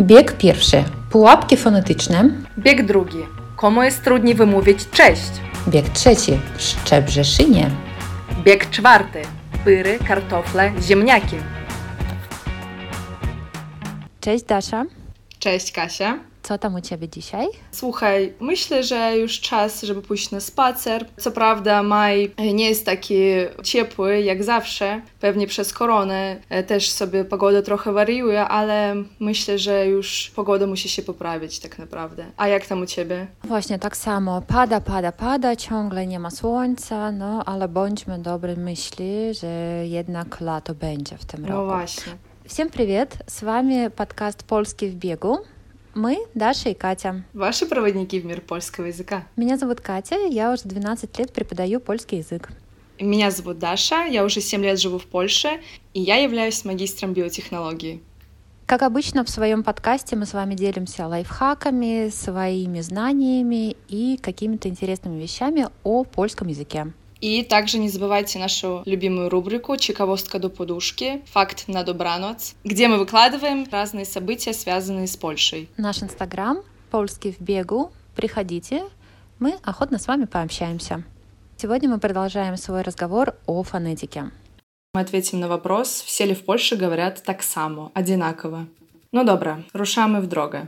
Bieg pierwszy. Pułapki fonetyczne. Bieg drugi. Komu jest trudniej wymówić cześć? Bieg trzeci. Szczebrze szynie. Bieg czwarty. Pyry, kartofle, ziemniaki. Cześć Dasza. Cześć Kasia. Co tam u Ciebie dzisiaj? Słuchaj, myślę, że już czas, żeby pójść na spacer. Co prawda maj nie jest taki ciepły jak zawsze. Pewnie przez koronę też sobie pogoda trochę wariuje, ale myślę, że już pogoda musi się poprawić tak naprawdę. A jak tam u Ciebie? Właśnie tak samo. Pada, pada, pada, ciągle nie ma słońca, no ale bądźmy dobrej myśli, że jednak lato będzie w tym No roku. właśnie. Всем привет! С вами подкаст «Польский в бегу». Мы Даша и Катя. Ваши проводники в мир польского языка. Меня зовут Катя, я уже 12 лет преподаю польский язык. Меня зовут Даша, я уже 7 лет живу в Польше, и я являюсь магистром биотехнологии. Как обычно, в своем подкасте мы с вами делимся лайфхаками, своими знаниями и какими-то интересными вещами о польском языке. И также не забывайте нашу любимую рубрику «Чековостка до подушки. Факт на добраноц», где мы выкладываем разные события, связанные с Польшей. Наш инстаграм «Польский в бегу». Приходите, мы охотно с вами пообщаемся. Сегодня мы продолжаем свой разговор о фонетике. Мы ответим на вопрос, все ли в Польше говорят так само, одинаково. Ну добре, рушаємо в дорогу.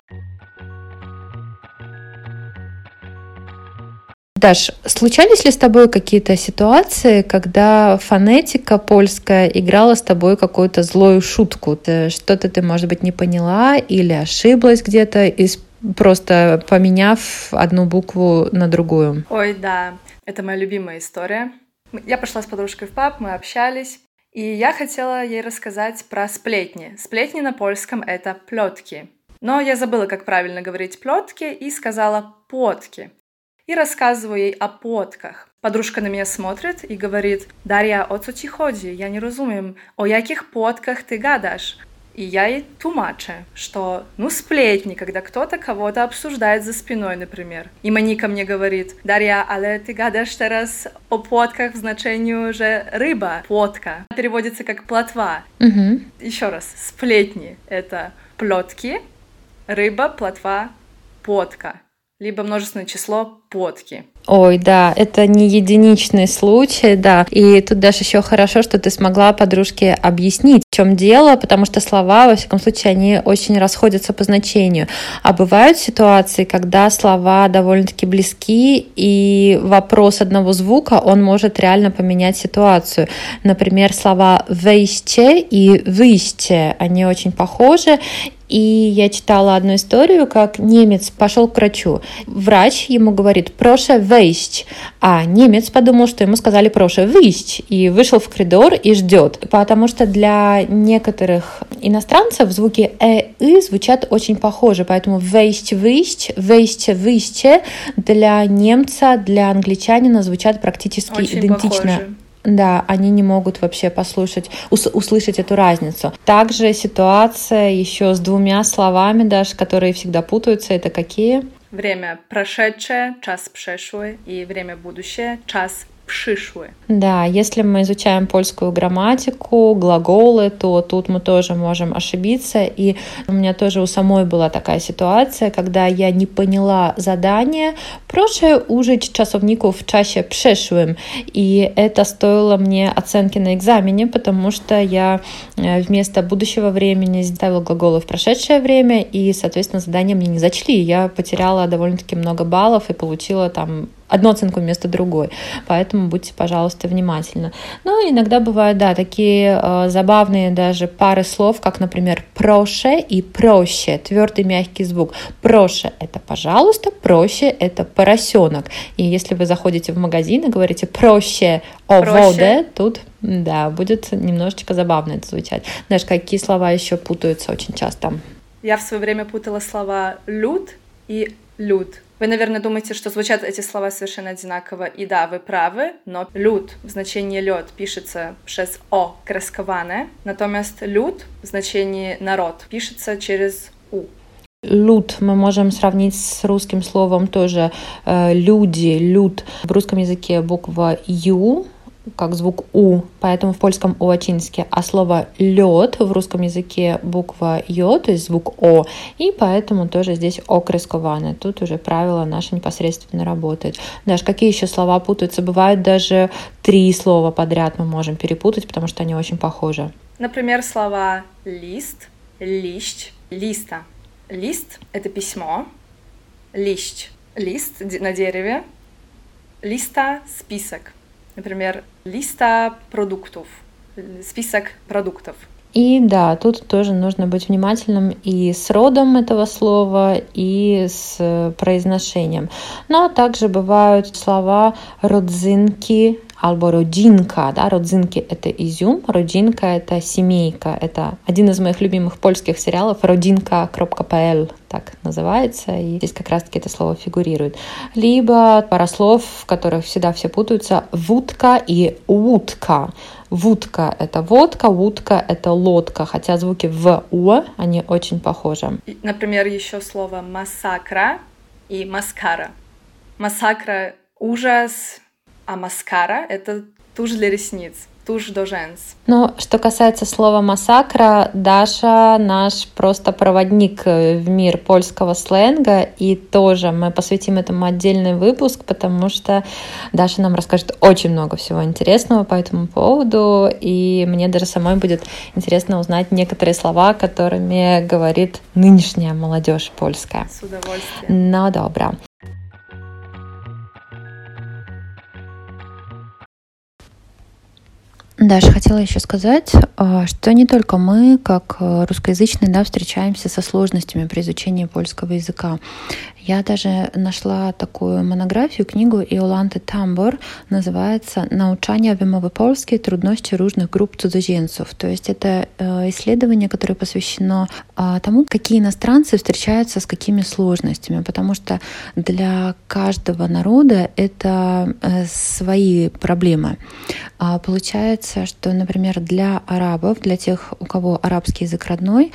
Даш, случались ли с тобой какие-то ситуации, когда фонетика польская играла с тобой какую-то злую шутку? Что-то ты, может быть, не поняла или ошиблась где-то, просто поменяв одну букву на другую? Ой, да, это моя любимая история. Я пошла с подружкой в паб, мы общались, и я хотела ей рассказать про сплетни. Сплетни на польском — это плетки. Но я забыла, как правильно говорить плетки, и сказала потки. И рассказываю ей о потках. Подружка на меня смотрит и говорит, Дарья, о co ci chodzi? Я не разумею, о яких потках ты гадаешь? И я ей тумаче, что, ну, сплетни, когда кто-то кого-то обсуждает за спиной, например. И Моника мне говорит, Дарья, але ты гадаешь teraz о потках в значении уже рыба, потка. Переводится как плотва. Угу. Еще раз, сплетни — это плетки, рыба, плотва, потка. Либо множественное число потки. Ой, да, это не единичный случай, да. И тут даже еще хорошо, что ты смогла подружке объяснить, в чем дело, потому что слова, во всяком случае, они очень расходятся по значению. А бывают ситуации, когда слова довольно-таки близки, и вопрос одного звука, он может реально поменять ситуацию. Например, слова «вейсте» и «выйсте», они очень похожи, и я читала одну историю, как немец пошел к врачу. Врач ему говорит «проше вейсть», а немец подумал, что ему сказали «проше выйсть», и вышел в коридор и ждет. Потому что для некоторых иностранцев звуки «э» «ы» звучат очень похожи, поэтому «вейсть», «выйсть», «вейсте», «выйсте» для немца, для англичанина звучат практически Очень идентично. похожи. Да, они не могут вообще послушать, ус- услышать эту разницу. Также ситуация еще с двумя словами, даже, которые всегда путаются, это какие? Время прошедшее, час przeszły, и время будущее, час przyszły. Да, если мы изучаем польскую грамматику, глаголы, то тут мы тоже можем ошибиться. И у меня тоже у самой была такая ситуация, когда я не поняла задание. Proszę użyć czasowników w czasie przeszłym. И это стоило мне оценки на экзамене, потому что я э, вместо будущего времени ставила глаголы в прошедшее время, и, соответственно, задание мне не зачли. Я потеряла довольно-таки много баллов и получила там одну оценку вместо другой. Поэтому будьте, пожалуйста, внимательны. Ну, иногда бывают, да, такие э, забавные даже пары слов, как, например, проще и проще, твердый мягкий звук. Проще – это пожалуйста, проще – это поросенок. И если вы заходите в магазин и говорите проще о воде, тут, да, будет немножечко забавно это звучать. Знаешь, какие слова еще путаются очень часто? Я в свое время путала слова «люд» и «люд». Вы, наверное, думаете, что звучат эти слова совершенно одинаково. И да, вы правы, но люд в значении лед пишется через О кресковане, натоместь люд в значении народ пишется через У. Люд мы можем сравнить с русским словом тоже э, люди, люд. В русском языке буква Ю как звук У, поэтому в польском уачинске, а слово лед в русском языке буква Ё, то есть звук О, и поэтому тоже здесь окрескованы. Тут уже правило наше непосредственно работает. Даже какие еще слова путаются? Бывает даже три слова подряд мы можем перепутать, потому что они очень похожи. Например, слова лист, лищ, листа. Лист — это письмо, лищ — лист на дереве, листа — список. Например, листа продуктов, список продуктов. И да, тут тоже нужно быть внимательным и с родом этого слова, и с произношением. Но также бывают слова родзинки, albo родинка, да, родзинки — это изюм, родинка — это семейка, это один из моих любимых польских сериалов родинка.pl, так называется, и здесь как раз-таки это слово фигурирует. Либо пара слов, в которых всегда все путаются, вудка и утка. Вудка — это водка, утка — это лодка, хотя звуки в «у» они очень похожи. Например, еще слово «массакра» и «маскара». Массакра — ужас, а маскара — это тушь для ресниц, тушь до женс. Но что касается слова «массакра», Даша наш просто проводник в мир польского сленга, и тоже мы посвятим этому отдельный выпуск, потому что Даша нам расскажет очень много всего интересного по этому поводу, и мне даже самой будет интересно узнать некоторые слова, которыми говорит нынешняя молодежь польская. С удовольствием. Ну, добро. Даша, хотела еще сказать, а, что не только мы, как э, русскоязычные, да, встречаемся со сложностями при изучении польского языка. Я даже нашла такую монографию, книгу Иоланты Тамбор, называется «Научание вымовы польskiej. Трудности różnych групп cudzoziemców». То есть это э, исследование, которое посвящено а, тому, какие иностранцы встречаются с какими сложностями, потому что для каждого народа это э, свои проблемы. А получается, что, например, для арабов, для тех, у кого арабский язык родной,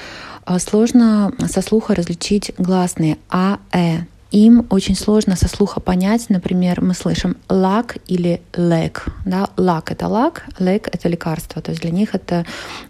сложно со слуха различить гласные а, э. Им очень сложно со слуха понять, например, мы слышим лак или лек. Да? Лак — это лак, лек — это лекарство. То есть для них это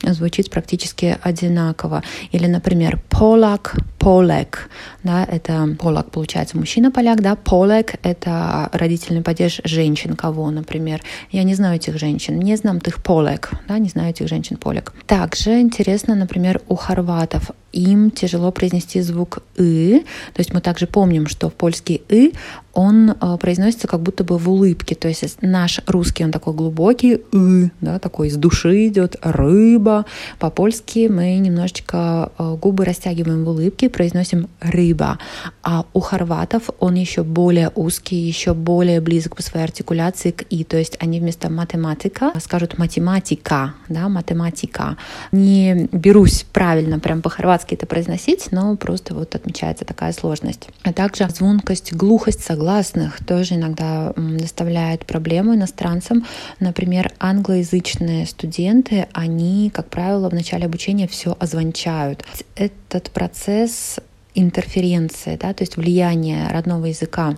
звучит практически одинаково. Или, например, полак, полек. Да? Это полак, получается, мужчина-поляк, да? полек — это родительный падеж женщин кого, например. Я не знаю этих женщин, не знаю их полек, да? не знаю этих женщин полек. Также интересно, например, у хорватов им тяжело произнести звук «ы». То есть мы также помним, что в польский «ы» он э, произносится как будто бы в улыбке. То есть наш русский, он такой глубокий, «ы», да, такой из души идет, «рыба». По-польски мы немножечко э, губы растягиваем в улыбке, произносим «рыба». А у хорватов он еще более узкий, еще более близок по своей артикуляции к «и». То есть они вместо математика скажут математика, да, математика. Не берусь правильно прям по-хорватски это произносить, но просто вот отмечается такая сложность. А также звонкость, глухость, согласие согласных тоже иногда доставляет проблемы иностранцам. Например, англоязычные студенты, они, как правило, в начале обучения все озвончают. Этот процесс интерференции, да, то есть влияние родного языка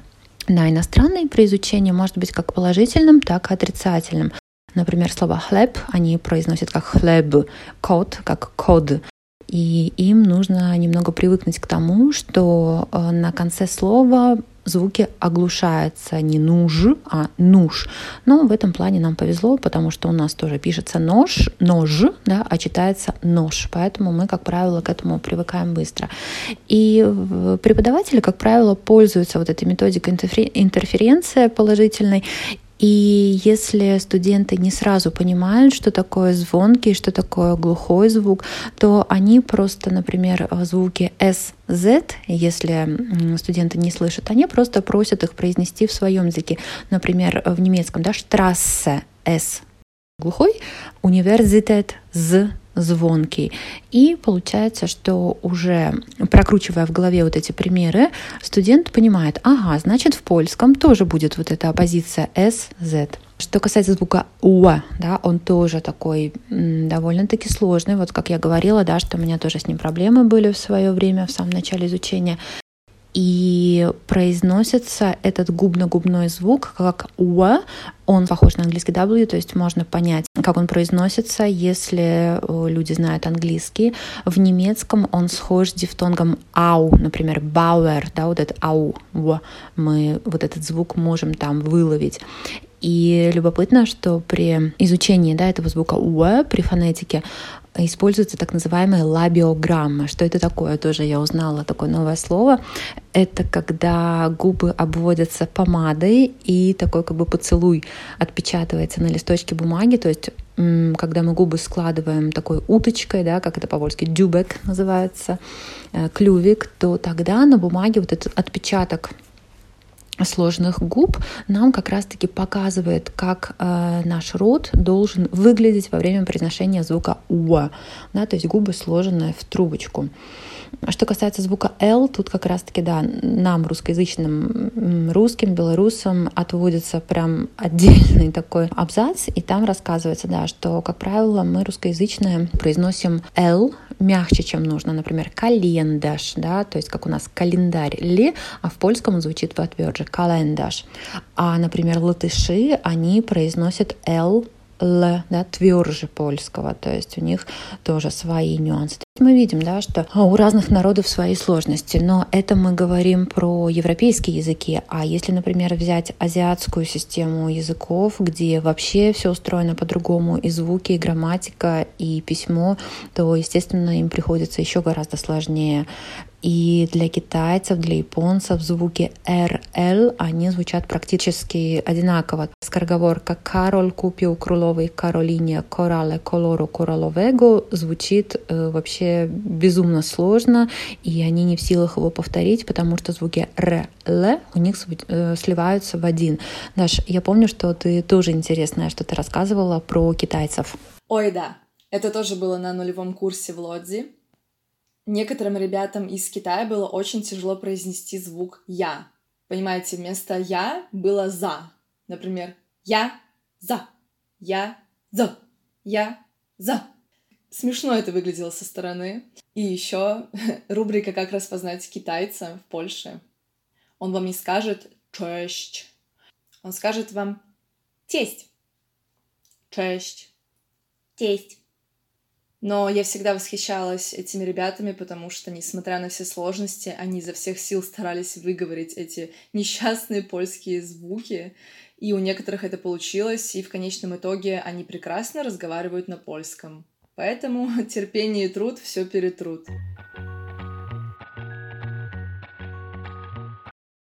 на иностранный при изучении может быть как положительным, так и отрицательным. Например, слово «хлеб» они произносят как «хлеб», «код» как «код». И им нужно немного привыкнуть к тому, что э, на конце слова звуки оглушаются не нуж, а нуж. Но в этом плане нам повезло, потому что у нас тоже пишется нож, нож, да, а читается нож. Поэтому мы, как правило, к этому привыкаем быстро. И преподаватели, как правило, пользуются вот этой методикой интерференции положительной и если студенты не сразу понимают, что такое звонкий, что такое глухой звук, то они просто, например, звуки S, Z, если студенты не слышат, они просто просят их произнести в своем языке. Например, в немецком, да, Strasse, S, глухой, университет, Z, звонкий. И получается, что уже прокручивая в голове вот эти примеры, студент понимает, ага, значит в польском тоже будет вот эта оппозиция S, Z. Что касается звука «уа», да, он тоже такой довольно-таки сложный. Вот как я говорила, да, что у меня тоже с ним проблемы были в свое время, в самом начале изучения. И произносится этот губно-губной звук как «у», он похож на английский W, то есть можно понять, как он произносится, если э, люди знают английский. В немецком он схож с дифтонгом «ау», например, «бауэр», да, вот этот «ау», мы вот этот звук можем там выловить. И любопытно, что при изучении да, этого звука «уэ» при фонетике используется так называемая лабиограмма. Что это такое? Тоже я узнала такое новое слово. Это когда губы обводятся помадой и такой как бы поцелуй отпечатывается на листочке бумаги. То есть когда мы губы складываем такой уточкой, да, как это по-польски, дюбек называется, э, клювик, то тогда на бумаге вот этот отпечаток сложных губ нам как раз-таки показывает, как э, наш рот должен выглядеть во время произношения звука «уа», да, то есть губы сложенные в трубочку. Что касается звука «л», тут как раз-таки, да, нам, русскоязычным русским, белорусам, отводится прям отдельный такой абзац, и там рассказывается, да, что, как правило, мы русскоязычные произносим «л» мягче, чем нужно. Например, «календаш», да, то есть как у нас «календарь» «ли», а в польском звучит потверже «календаш». А, например, латыши, они произносят «л» Л, да, тверже польского, то есть у них тоже свои нюансы. Мы видим, да, что у разных народов свои сложности, но это мы говорим про европейские языки. А если, например, взять азиатскую систему языков, где вообще все устроено по-другому, и звуки, и грамматика, и письмо, то, естественно, им приходится еще гораздо сложнее. И для китайцев, для японцев звуки RL, они звучат практически одинаково. Скороговорка «Кароль купил круловой Каролине корале колору кораловего» звучит э, вообще безумно сложно, и они не в силах его повторить, потому что звуки «р», «л» у них э, сливаются в один. Даш, я помню, что ты тоже интересное что ты рассказывала про китайцев. Ой, да. Это тоже было на нулевом курсе в Лодзи. Некоторым ребятам из Китая было очень тяжело произнести звук «я». Понимаете, вместо «я» было «за». Например, «я за», «я за», «я за». Смешно это выглядело со стороны. И еще рубрика «Как распознать китайца» в Польше. Он вам не скажет «честь». Он скажет вам «тесть». «Честь». «Тесть». Но я всегда восхищалась этими ребятами, потому что, несмотря на все сложности, они изо всех сил старались выговорить эти несчастные польские звуки. И у некоторых это получилось, и в конечном итоге они прекрасно разговаривают на польском. Поэтому терпение и труд все перетрут.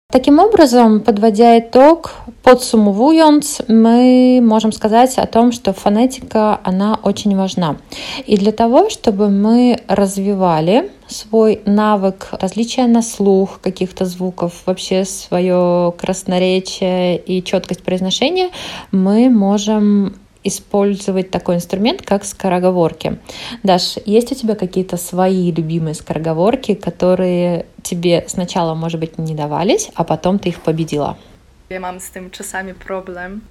Таким образом, подводя итог, подсумовуjąc, мы можем сказать о том, что фонетика, она очень важна. И для того, чтобы мы развивали свой навык различия на слух каких-то звуков, вообще свое красноречие и четкость произношения, мы можем использовать такой инструмент, как скороговорки. Даш, есть у тебя какие-то свои любимые скороговорки, которые тебе сначала, может быть, не давались, а потом ты их победила? Я mam с этим часами проблем.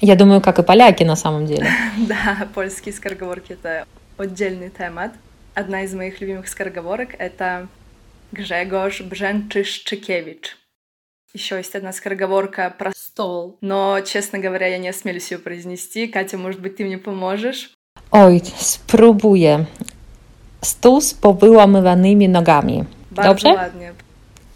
Я думаю, как и поляки на самом деле. да, польские скороговорки — это отдельный темат. Одна из моих любимых скороговорок — это Grzegorz Brzęczyszczykiewiczь. Еще есть одна скороговорка про стол, но, честно говоря, я не осмелюсь ее произнести. Катя, может быть, ты мне поможешь? Oj, spróbuję. Stół z powyłamywanymi nogami. Bardzo Dobrze? ładnie.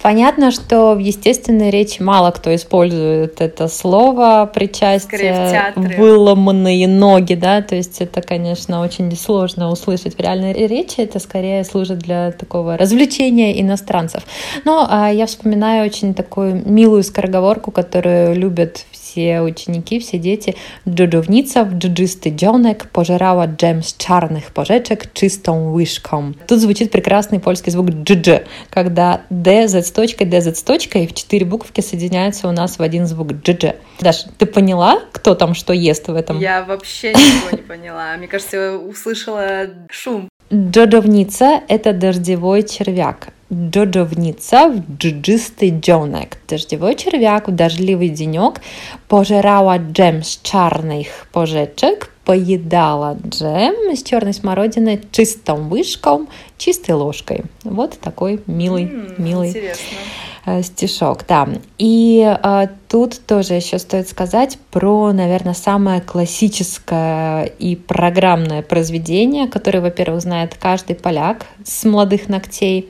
Понятно, что в естественной речи мало кто использует это слово причастие, выломанные ноги, да, то есть это, конечно, очень сложно услышать в реальной речи, это скорее служит для такого развлечения иностранцев. Но а, я вспоминаю очень такую милую скороговорку, которую любят все ученики, все дети. Dżdżownica w dżdżysty dzionek пожирала джем с czarnych porzeczek czystą łyżką. Тут звучит прекрасный польский звук dż, когда d, z с точкой, d, z с точкой в четыре буковки соединяются у нас в один звук dż. Даш, ты поняла, кто там что ест в этом? Я вообще ничего не поняла. Мне кажется, я услышала шум. Джодовница – это дождевой червяк. Джоджовница в джиджистый дзёнек. Дождевой червяк в дождливый денек пожирала джем с чарных пожечек, поедала джем из черной смородины чистым вышком, чистой ложкой. Вот такой милый, mm, милый интересно э, стишок, да. И э, тут тоже еще стоит сказать про, наверное, самое классическое и программное произведение, которое, во-первых, знает каждый поляк с молодых ногтей.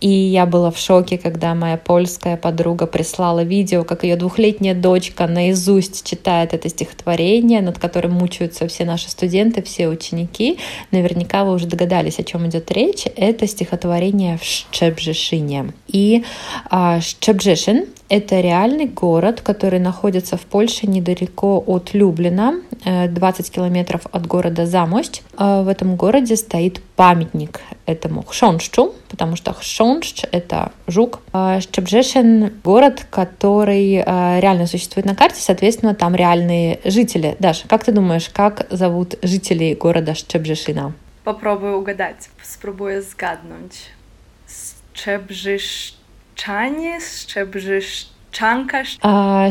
И я была в шоке, когда моя польская подруга прислала видео, как ее двухлетняя дочка наизусть читает это стихотворение, над которым мучаются все наши студенты, все ученики. Наверняка вы уже догадались, о чем идет речь. Это стихотворение в Szczebrzeszynie. И а, Szczebrzeszyn — это реальный город, который находится в Польше недалеко от Люблина, 20 э, километров от города Замость. А в этом городе стоит памятник этому хшоншчу, потому что хшоншч — это жук. А Szczebrzeszyn — город, который э, реально существует на карте, соответственно, там реальные жители. Даша, как ты думаешь, как зовут жителей города Szczebrzeszyna? Попробую угадать, спробую згаднуть. Szczebrzeszczanie, Szczebrzeszczanka.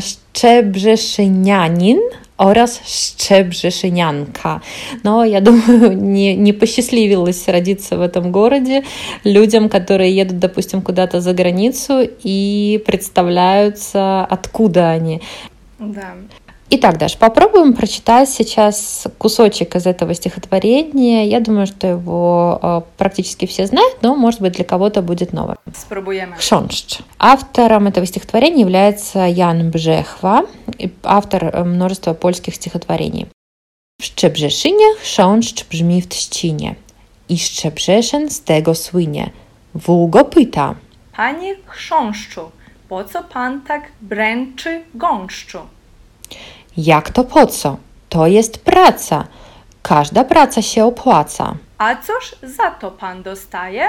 Szczebrzeszynianin oraz Szczебжешинянка. Но я думаю, не, не посчастливилось родиться в этом городе людям, которые едут, допустим, куда-то за границу и представляются, откуда они. Да. Итак, Даш, попробуем прочитать сейчас кусочек из этого стихотворения. Я думаю, что его э, практически все знают, но, может быть, для кого-то будет новое. Спробуем. Хшоншч. Автором этого стихотворения является Ян Бжехва, автор э, множества польских стихотворений. W Szczebrzeszynie chrząszcz brzmi w trzcinie i Szczebrzeszyn z tego słynie. Wół pyta. Panie chrząszczu, po co pan tak bręczy gąszczu? Jak to po co? To jest praca. Każda praca się opłaca. A cóż za to pan dostaje?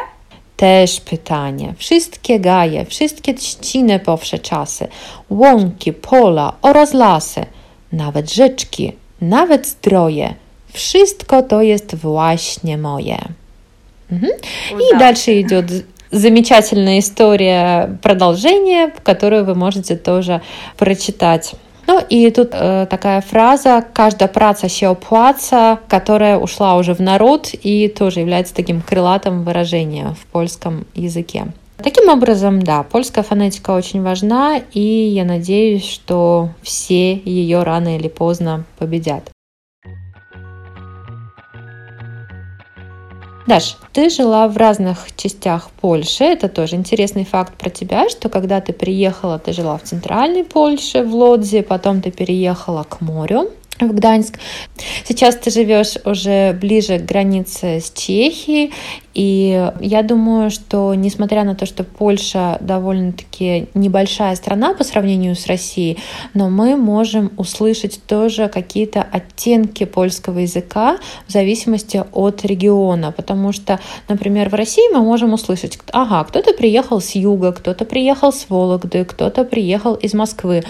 Też pytanie. Wszystkie gaje, wszystkie trzciny powsze czasy, łąki, pola oraz lasy, nawet rzeczki, nawet zdroje. Wszystko to jest właśnie moje. Mhm. И дальше идет замечательная история, продолжение, которую вы можете тоже прочитать. Ну и тут э, такая фраза «каждая праца ще оплаца», которая ушла уже в народ и тоже является таким крылатым выражением в польском языке. Таким образом, да, польская фонетика очень важна, и я надеюсь, что все ее рано или поздно победят. Даш, ты жила в разных частях Польши. Это тоже интересный факт про тебя, что когда ты приехала, ты жила в центральной Польше, в Лодзе, потом ты переехала к морю в Гданьск. Сейчас ты живешь уже ближе к границе с Чехией, и я думаю, что несмотря на то, что Польша довольно-таки небольшая страна по сравнению с Россией, но мы можем услышать тоже какие-то оттенки польского языка в зависимости от региона, потому что, например, в России мы можем услышать, ага, кто-то приехал с юга, кто-то приехал с Вологды, кто-то приехал из Москвы.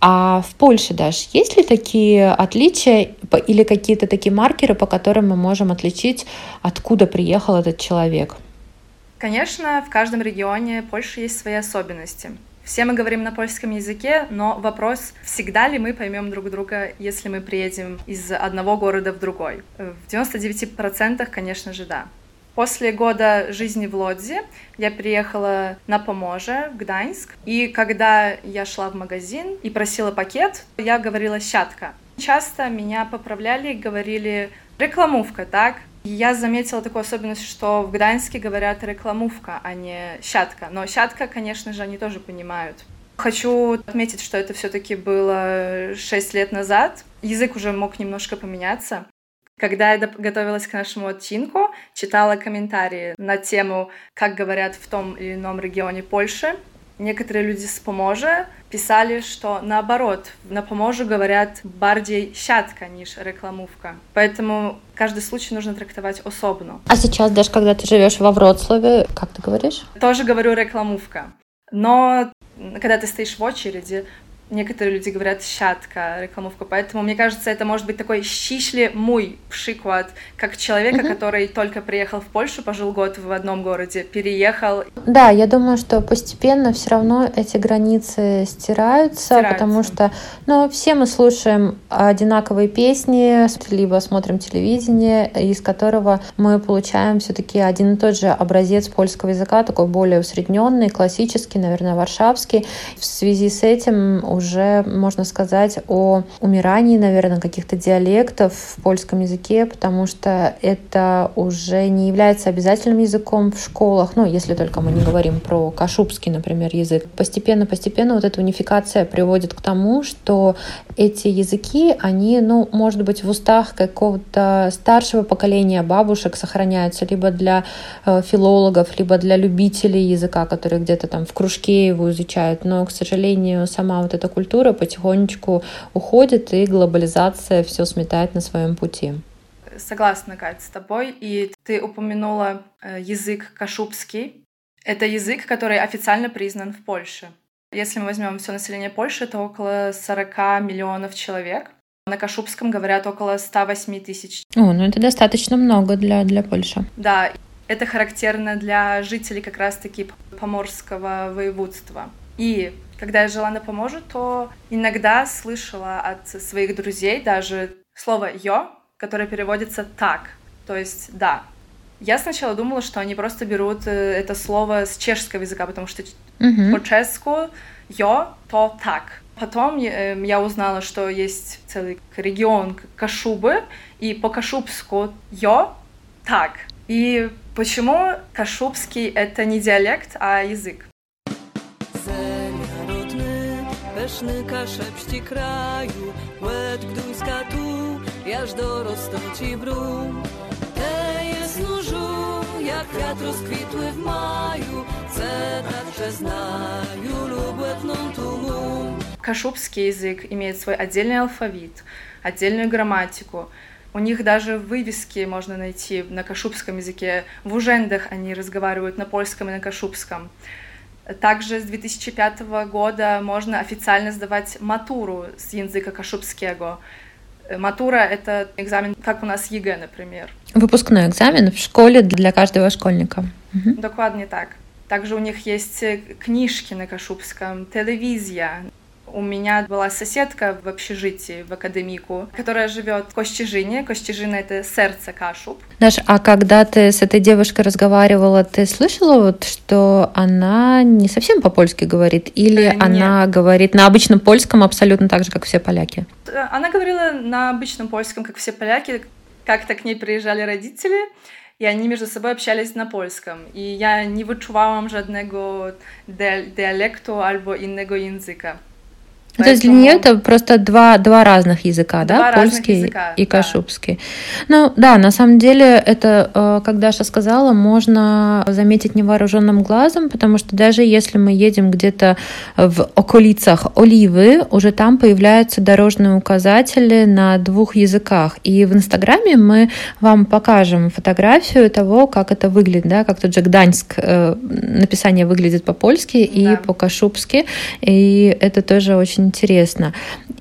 А в Польше, даже есть ли такие отличия или какие-то такие маркеры, по которым мы можем отличить, откуда приехал этот человек? Конечно, в каждом регионе Польши есть свои особенности. Все мы говорим на польском языке, но вопрос, всегда ли мы поймем друг друга, если мы приедем из одного города в другой. В 99% конечно же, да. После года жизни в Лодзе я приехала на Поможе, в Гданьск. И когда я шла в магазин и просила пакет, я говорила «щатка». Часто меня поправляли и говорили «рекламовка», так? Я заметила такую особенность, что в Гданьске говорят «рекламовка», а не «щатка». Но «щатка», конечно же, они тоже понимают. Хочу отметить, что это все-таки было 6 лет назад. Язык уже мог немножко поменяться. Когда я готовилась к нашему оттинку, читала комментарии на тему, как говорят в том или ином регионе Польши. Некоторые люди с Поможа писали, что наоборот, на Поможу говорят бардей щатка, ниж рекламовка. Поэтому каждый случай нужно трактовать особенно. А сейчас, даже когда ты живешь во Вроцлаве, как ты говоришь? Тоже говорю рекламовка. Но когда ты стоишь в очереди, некоторые люди говорят «щатка», рекламовка. Поэтому, мне кажется, это может быть такой «щишле мой пшиклад», как человека, mm-hmm. который только приехал в Польшу, пожил год в одном городе, переехал. Да, я думаю, что постепенно все равно эти границы стираются, стираются, потому что ну, все мы слушаем одинаковые песни, либо смотрим телевидение, из которого мы получаем все-таки один и тот же образец польского языка, такой более усредненный, классический, наверное, варшавский. В связи с этим уже можно сказать о умирании, наверное, каких-то диалектов в польском языке, потому что это уже не является обязательным языком в школах, ну, если только мы не говорим про кашубский, например, язык. Постепенно-постепенно вот эта унификация приводит к тому, что эти языки, они, ну, может быть, в устах какого-то старшего поколения бабушек сохраняются, либо для э, филологов, либо для любителей языка, которые где-то там в кружке его изучают. Но, к сожалению, сама вот эта культура потихонечку уходит, и глобализация все сметает на своем пути. Согласна, Кать, с тобой. И ты упомянула э, язык кашубский. Это язык, который официально признан в Польше. Если мы возьмем все население Польши, то около 40 миллионов человек. На Кашубском говорят около 108 тысяч. О, ну это достаточно много для, для Польши. Да, это характерно для жителей как раз-таки Поморского воеводства. И когда я жила на Поможе, то иногда слышала от своих друзей даже слово «ё», которое переводится «так», то есть «да». Я сначала думала, что они просто берут э, это слово с чешского языка, потому что mm-hmm. по-чешску «ё» то «так». Потом э, я узнала, что есть целый регион Кашубы, и по кашубску «ё» «так». И почему кашубский — это не диалект, а язык? Pyszny kaszepści kraju, łed gduńska tu, aż do Rostoci brum. Te jest nóżu, jak kwiat rozkwitły w maju, ce tak przeznaju lub łetną туму. Кашубский язык имеет свой отдельный алфавит, отдельную грамматику. У них даже вывески можно найти на кашубском языке. В Ужендах они разговаривают на польском и на кашубском. Также с 2005 года можно официально сдавать матуру с языка кашубского. Матура — это экзамен, как у нас ЕГЭ, например. Выпускной экзамен в школе для каждого школьника. Угу. Dokładnie tak. Также у них есть книжки на кашубском, telewizja, у меня была соседка в общежитии, в академику, которая живет в Костижине. Костижина — это сердце Кашуб. Даш, а когда ты с этой девушкой разговаривала, ты слышала, вот, что она не совсем по-польски говорит? Или э, она говорит на обычном польском абсолютно так же, как все поляки? Э, она говорила на обычном польском, как все поляки. Как-то к ней приезжали родители, и они между собой общались на польском. И я не wyczuwałam żadnego диалекту albo innego języka. Поэтому... То есть для нее это просто два, два разных языка, два да, польский языка, и кашубский. Да. Ну да, на самом деле это, э, как Даша сказала, можно заметить невооруженным глазом, потому что даже если мы едем где-то в околицах Оливы, уже там появляются дорожные указатели на двух языках. И в Инстаграме мы вам покажем фотографию того, как это выглядит, да, как тут же Гданьск э, написание выглядит по-польски да. и по-кашубски, и это тоже очень интересно.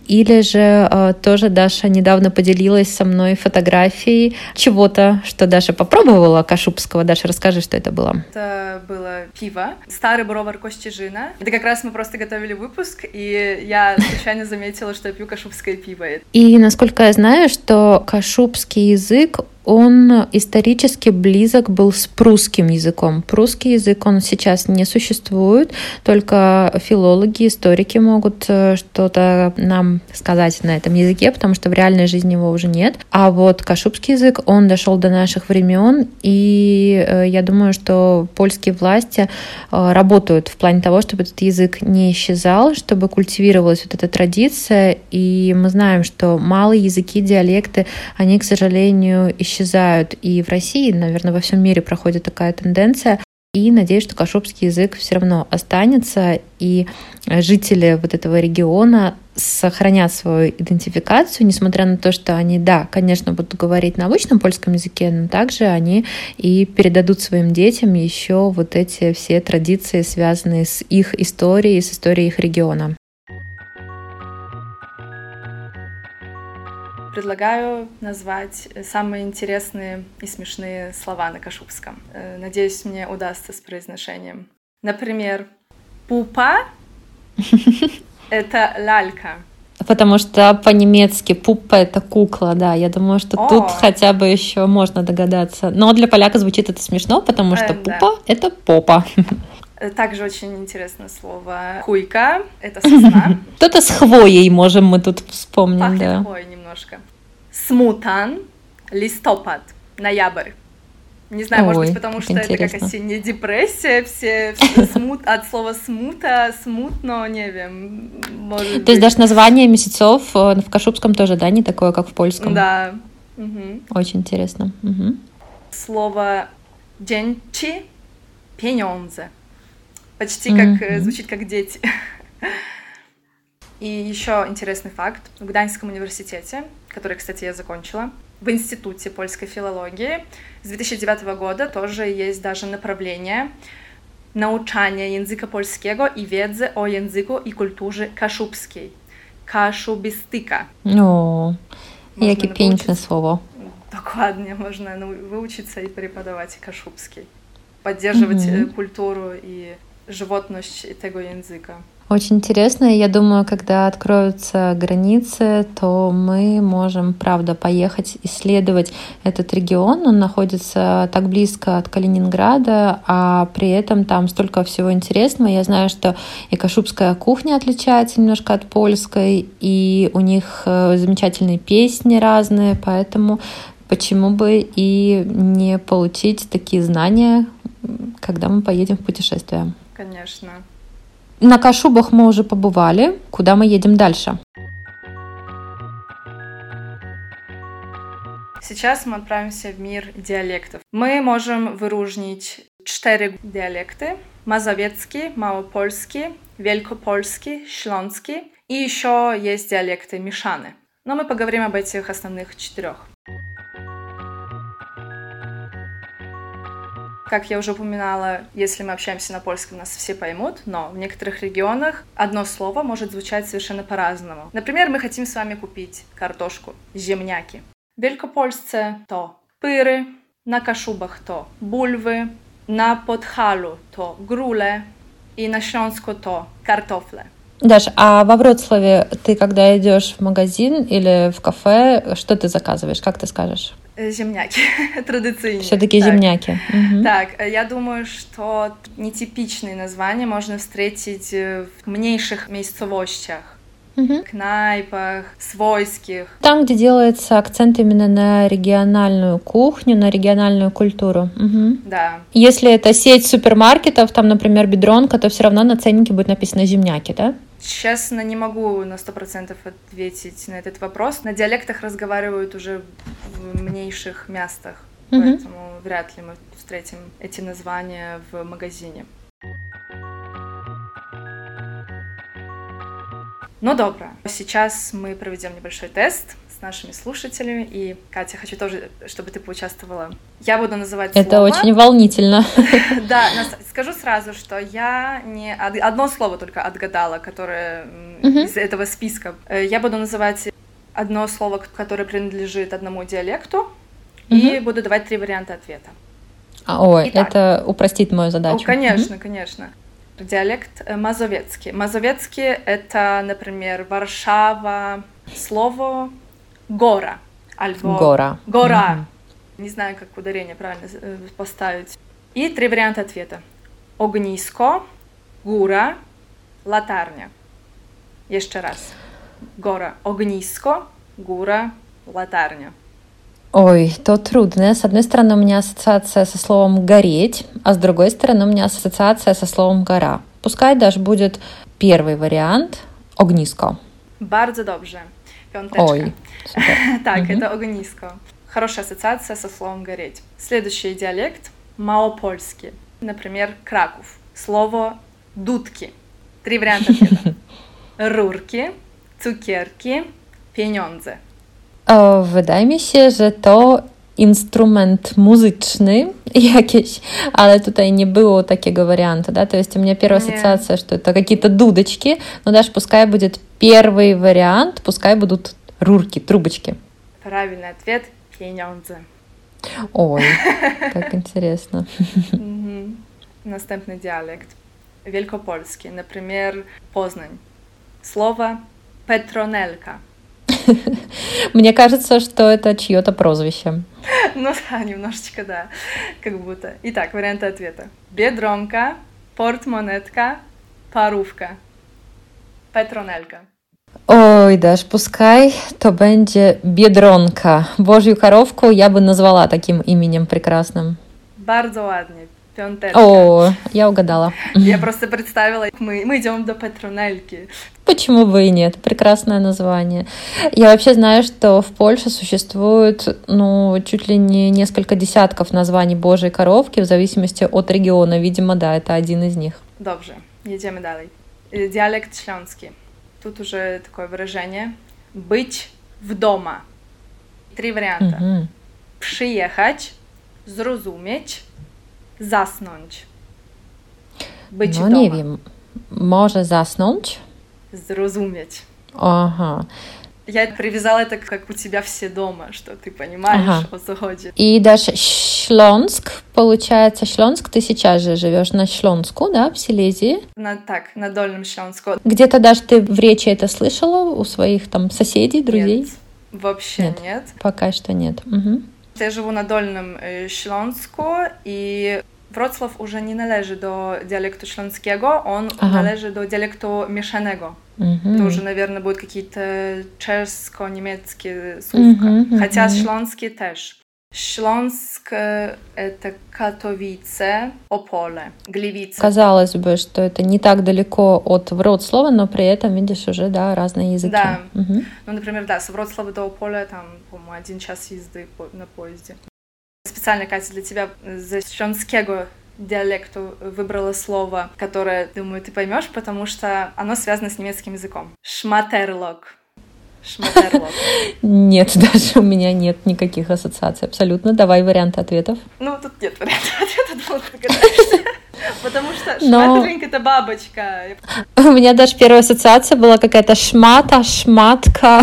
Или же э, тоже Даша недавно поделилась со мной фотографией чего-то, что Даша попробовала кашубского. Даша, расскажи, что это было. Это было пиво. Старый бровар Костижина. Это как раз мы просто готовили выпуск, и я случайно заметила, что я пью кашубское пиво. И насколько я знаю, что кашубский язык он исторически близок был с прусским языком. Прусский язык, он сейчас не существует, только филологи, историки могут э, что-то нам сказать на этом языке, потому что в реальной жизни его уже нет. А вот кашубский язык, он дошел до наших времен, и э, я думаю, что польские власти э, работают в плане того, чтобы этот язык не исчезал, чтобы культивировалась вот эта традиция, и мы знаем, что малые языки, диалекты, они, к сожалению, исчезают исчезают. И в России, наверное, во всем мире проходит такая тенденция. И надеюсь, что кашубский язык все равно останется, и жители вот этого региона сохранят свою идентификацию, несмотря на то, что они, да, конечно, будут говорить на обычном польском языке, но также они и передадут своим детям еще вот эти все традиции, связанные с их историей, с историей их региона. Предлагаю назвать самые интересные и смешные слова на кашубском. Э, надеюсь, мне удастся с произношением. Например, пупа — это лалька. Потому что по-немецки пупа это кукла, да. Я думаю, что О. тут хотя бы еще можно догадаться. Но для поляка звучит это смешно, потому что э, пупа да. это попа. Также очень интересное слово хуйка. Это сосна. Кто-то с хвоей можем мы тут вспомнить. Пахнет да. хвоей немножко. Смутан, листопад, ноябрь. Не знаю, Ой, может быть, потому что интересно. это как осенняя депрессия, все, все смут, от слова смута, смутно, не wiem, может То быть. есть даже название месяцев э, в Кашубском тоже, да, не такое, как в польском? Да. Угу. Очень интересно. Угу. Слово «денчи» — «пенёнзе». Почти как, mm-hmm. звучит как «дети». И еще интересный факт. В Гданьском университете, который, кстати, я закончила, в Институте польской филологии с 2009 года тоже есть даже направление nauczania języka polskiego i wiedzy o języku i kulturze kaszubskiej. Kaszubistyka. O, jakie piękne. Dokładnie, można wyuczyć się i преподавать kaszubskiej. Поддерживать mm-hmm. культуру и животность tego języka. Очень интересно. Я думаю, когда откроются границы, то мы можем, правда, поехать исследовать этот регион. Он находится так близко от Калининграда, а при этом там столько всего интересного. Я знаю, что и кашубская кухня отличается немножко от польской, и у них э, замечательные песни разные, поэтому почему бы и не получить такие знания, когда мы поедем в путешествие. Конечно. На Кашубах мы уже побывали. Куда мы едем дальше? Сейчас мы отправимся в мир диалектов. Мы можем выróżnić четыре диалекты. Мазовецкий, Мałopolski, Wielkopolski, Śląski. И еще есть диалекты Мишаны. Но мы поговорим об этих основных четырех. Как я уже упоминала, если мы общаемся на польском, нас все поймут, но в некоторых регионах одно слово может звучать совершенно по-разному. Например, мы хотим с вами купить картошку, земняки. В Wielkopolsce to pyry, na Kaszubach to bulwy, na Podhalu to grule и на Śląsku to kartofle. Даш, а во Вроцлаве ты, когда идешь в магазин или в кафе, что ты заказываешь? Как ты скажешь? Земняки, традиционные. Все-таки земняки. Угу. Так, я думаю, что нетипичные названия можно встретить в мniejszych miejscowościach. Угу. Кнайпах, свойских. Там, где делается акцент именно на региональную кухню, на региональную культуру. Угу. Да. Если это сеть супермаркетов, там, например, бедронка, то все равно на ценнике будет написано земняки, да? Честно, не могу на сто процентов ответить на этот вопрос. На диалектах разговаривают уже в мнейших местах, mm-hmm. поэтому вряд ли мы встретим эти названия в магазине. Ну, добро. Сейчас мы проведем небольшой тест с нашими слушателями. И, Катя, хочу тоже, чтобы ты поучаствовала. Я буду называть Это слово. очень волнительно. Да, скажу сразу, что я не одно слово только отгадала, которое из этого списка. Э, я буду называть одно слово, которое принадлежит одному диалекту, и буду давать три варианта ответа. А, ой, это упростит мою задачу. конечно, конечно. Диалект э, мазовецкий. Мазовецкий — это, например, Варшава, слово гора. Альбо гора. Гора. Mm-hmm. Не знаю, как ударение правильно э, поставить. И три варианта ответа. Огниско, góra, latarnia. Jeszcze raz. Gora, ognisko, góra, latarnia. Ой, то трудно. С одной стороны, у меня ассоциация со словом «гореть», а с другой стороны, у меня ассоциация со словом «гора». Пускай даже будет первый вариант «огниско». Bardzo dobrze. Piąteczka. Ой, так, угу. это огниско. Хорошая ассоциация со словом «гореть». Следующий диалект – маопольский. Например, Краков. Слово «дудки». Три варианта ответа. Рурки, cukierki, pieniądze. Wydaje mi się, że to instrument muzyczny jakiś, ale tutaj не было takiego варианта, да, то есть у меня первая ассоциация, что это какие-то дудочки, но даже пускай будет первый вариант, пускай будут рурки, трубочки. Правильный ответ – pieniądze. Ой, как интересно. Następny dialekt. Wielkopolski, например, Poznań. Слово Петронелька. Мне кажется, что это чье-то прозвище. Ну да, немножечко, да, как будто. Итак, варианты ответа. Бедронка, портмонетка, парówka. Петронелька. Ой, Даш, пускай то będzie Biedronka. Божью коровку я бы назвала таким именем прекрасным. Bardzo ładnie. Пионтелька. О, я угадала. Я просто представила, мы, мы идем до Петронельки. Почему бы и нет? Прекрасное название. Я вообще знаю, что в Польше существует, ну, чуть ли не несколько десятков названий Божьей коровки в зависимости от региона. Видимо, да, это один из них. Dobrze, jedziemy dalej. Диалект śląski. Тут уже такое выражение. Быть в дома. Три варианта. Мгм. Przyjechać, zrozumieć, zasnąć. Być в не дома. wiem. Może zasnąć? Zrozumieć. Ага. Я привязала это как у тебя все дома, что ты понимаешь, Ага. о что ходит. И даже Шлонск, получается, Шлонск, ты сейчас же живешь на Шлонску, да, в Силезии. На, так, на Дольном Śląsku. Где-то даже ты в речи это слышала у своих там соседей, друзей? Нет, вообще Нет. нет. Пока что нет. Мгм. Я живу на Дольnym y, Śląsku i Wrocław уже не należy do dialektu śląskiego, он Ага. należy do dialektu mieszanego. Мгм. Это уже, наверное, будут какие-то чешско-немецкие сувка. Мгм, Хотя мгм. Śląski też. Э, это Katowice, Opole, Gliwice. Казалось бы, что это не так далеко от Вроцлава, но при этом, видишь, уже, да, разные языки. Да. Мгм. Ну, например, да, с Вроцлава до Ополя там, по-моему, один час езды на поезде. Специально, Катя, для тебя за śląskiego диалекту выбрала слово, которое, думаю, ты поймешь, потому что оно связано с немецким языком. Шматерлок. Нет, даже у меня нет никаких ассоциаций абсолютно. Давай варианты ответов. Ну, тут нет варианта ответа, думала, ты догадаешься. Потому что Но- шматерлинг — это бабочка. У меня даже первая ассоциация была какая-то шмата, шматка.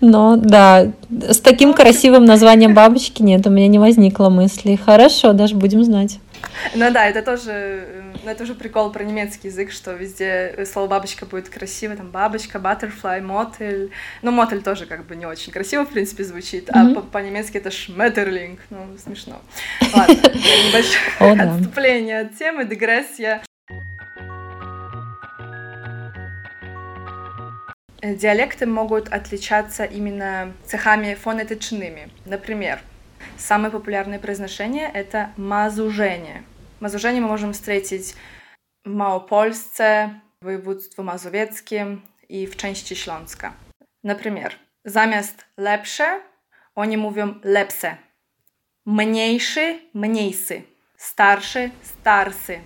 Но да, с таким красивым названием бабочки нет, у меня не возникло мысли. Хорошо, даже будем знать. Ну да, это тоже, э, ну, это уже прикол про немецкий язык, что везде э, слово бабочка будет красиво, там бабочка, butterfly, мотель. Ну, мотель тоже как бы не очень красиво, в принципе, звучит, а Мгм. по- по-немецки это шметерлинг. Ну, смешно. Ладно, небольшое отступление от темы, дегрессия. Э, Диалекты могут отличаться именно цехами фонетичными. Например, самое популярное произношение — это мазужение. Мазужение мы можем встретить в Małopolsce, w województwie mazowieckim i w części Śląska. Например, zamiast lepsze, oni mówią lepse. Mniejszy, mniejszy. Starszy, starsy.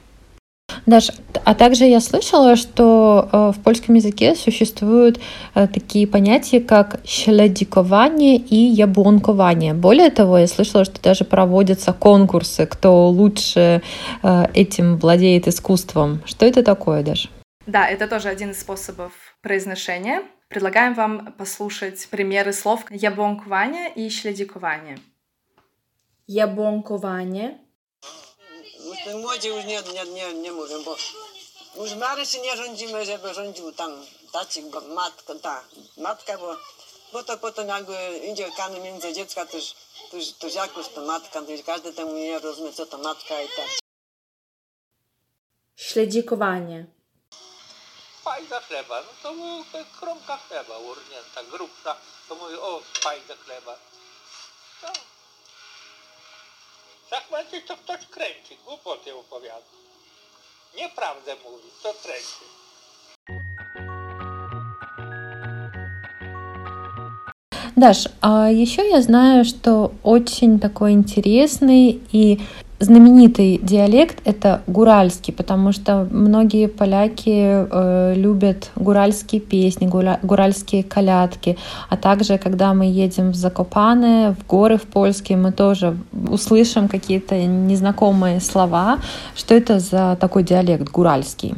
Даш, а также я слышала, что э, в польском языке существуют э, такие понятия, как щеледикование и яблонкование. Более того, я слышала, что даже проводятся конкурсы, кто лучше э, этим владеет искусством. Что это такое, Даш? Да, это тоже один из способов произношения. Предлагаем вам послушать примеры слов яблонкование и śledzikowanie. Jabłonkowanie, Ten młodzi już nie, nie, nie, nie mówią, bo już Marysi nie rządzimy, żeby rządził tam tacik, bo matka, ta, matka, bo, bo to potem jakby idzie kany między dziecka, to już, to już, to już jakoś to matka, to już każdy temu nie rozumie, co to matka i tak. śledzikowanie, fajda chleba, no to był kromka chleba urnięta, grubsza, to mówi o fajda chleba. No. Będzie to ktoś kręci, głupoty opowiada. Nieprawdę mówi, to kręci. Даш, а еще я знаю, что очень такой интересный и знаменитый диалект это гуральский, потому что многие поляки э, любят гуральские песни, гуля- гуральские колядки, а также когда мы едем в Закопаны, в горы в польские, мы тоже услышим какие-то незнакомые слова. Что это за такой диалект гуральский?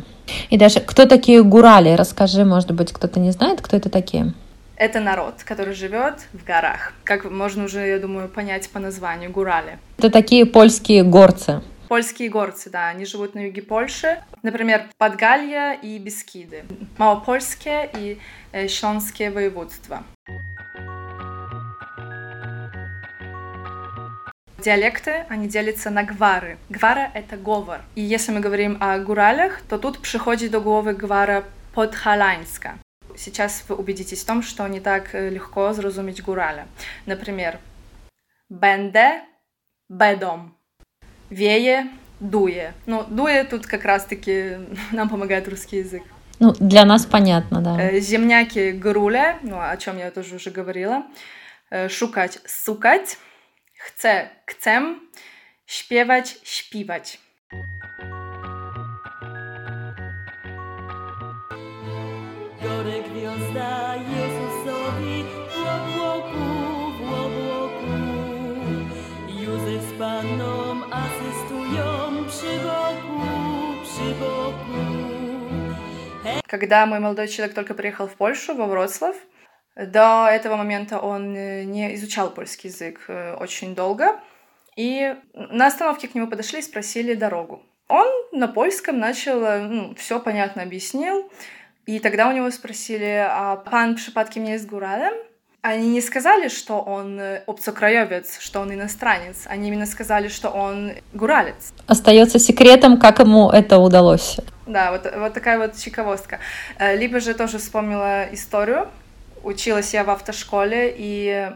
И даже кто такие гурали? Расскажи, может быть, кто-то не знает, кто это такие? Это народ, который живет в горах. Как можно уже, я думаю, понять по названию Гурали. Это такие польские горцы. Польские горцы, да, они живут на юге Польши. Например, Подгалья и Бескиды. Малопольские и э, воеводства. Диалекты, они делятся на гвары. Гвара — это говор. И если мы говорим о гуралях, то тут приходит до головы гвара подхаланьска. Сейчас вы убедитесь в том, что не так э, легко зрозуміти гураля. Например, бенде — бедом. Вее — дуе. Ну, дуе тут как раз-таки нам помогает русский язык. Ну, для нас понятно, да. Э, земняки — груля, ну, о чем я тоже уже говорила. Э, шукать — сукать. Chcę, chcę. Śpiewać, śpiwać. Gore gwiazda Когда мой молодой человек только приехал в Польшу, во Вроцлав, до этого момента он э, не изучал польский язык э, очень долго, и на остановке к нему подошли и спросили дорогу. Он на польском начал, э, ну, все понятно объяснил, и тогда у него спросили, а пан przypadkiem nie jest góralem? Они не сказали, что он обцокраевец, что он иностранец. Они именно сказали, что он гуралец. Остается секретом, как ему это удалось. Да, вот, вот такая вот чиковостка. Либо же тоже вспомнила историю училась я в автошколе, и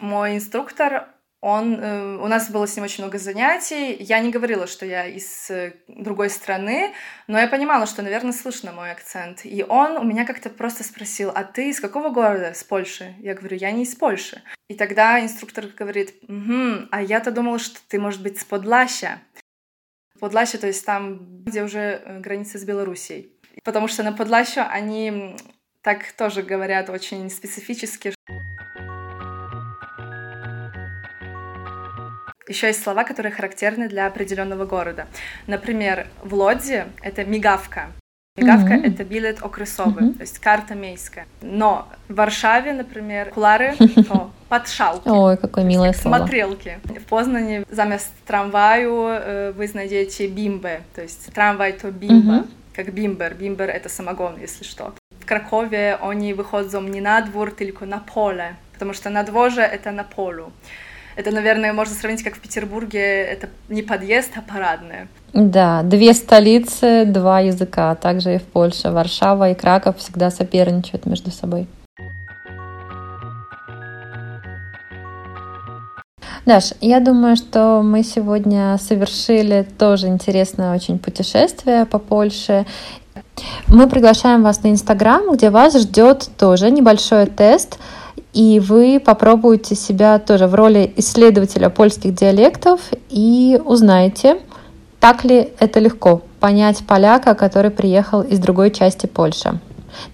мой инструктор, он, э, у нас было с ним очень много занятий. Я не говорила, что я из э, другой страны, но я понимала, что, наверное, слышно мой акцент. И он у меня как-то просто спросил, а ты из какого города? С Польши? Я говорю, я не из Польши. И тогда инструктор говорит, угу, а я-то думала, что ты, может быть, с Подлаща. Подлаща, то есть там, где уже э, граница с Белоруссией. Потому что на Подлащу они так тоже говорят очень специфически. Еще есть слова, которые характерны для определенного города. Например, в Лодзе это мигавка. Мигавка mm-hmm. это билет окресовый, mm-hmm. то есть карта мейская. Но в Варшаве, например, кулары то подшалки. Ой, какое милое слово. Смотрелки. В Познане замест трамваю э, вы найдете бимбе, то есть трамвай то бимба, mm-hmm. как бимбер. Бимбер это самогон, если что. W Krakowie oni wychodzą nie na dwór, tylko na pole, потому что на дворе это на полу. Это, наверное, можно сравнить, как в Петербурге, это не подъезд, а парадная. Да, две столицы, два языка. Также и в Польше. Варшава и Краков всегда соперничают между собой. Даш, я думаю, что мы сегодня совершили тоже интересное очень путешествие по Польше. Мы приглашаем вас на Инстаграм, где вас ждет тоже небольшой тест, и вы попробуете себя тоже в роли исследователя польских диалектов и узнаете, так ли это легко понять поляка, который приехал из другой части Польши.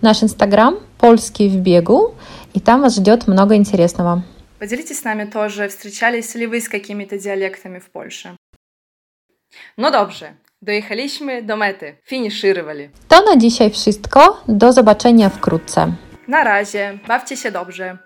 Наш Инстаграм «Польский в бегу», и там вас ждет много интересного. Поделитесь с нами тоже, встречались ли вы с какими-то диалектами в Польше. No dobrze, Dojechaliśmy do mety. Finiszyrowali. To na dzisiaj wszystko. Do zobaczenia wkrótce. Na razie. Bawcie się dobrze.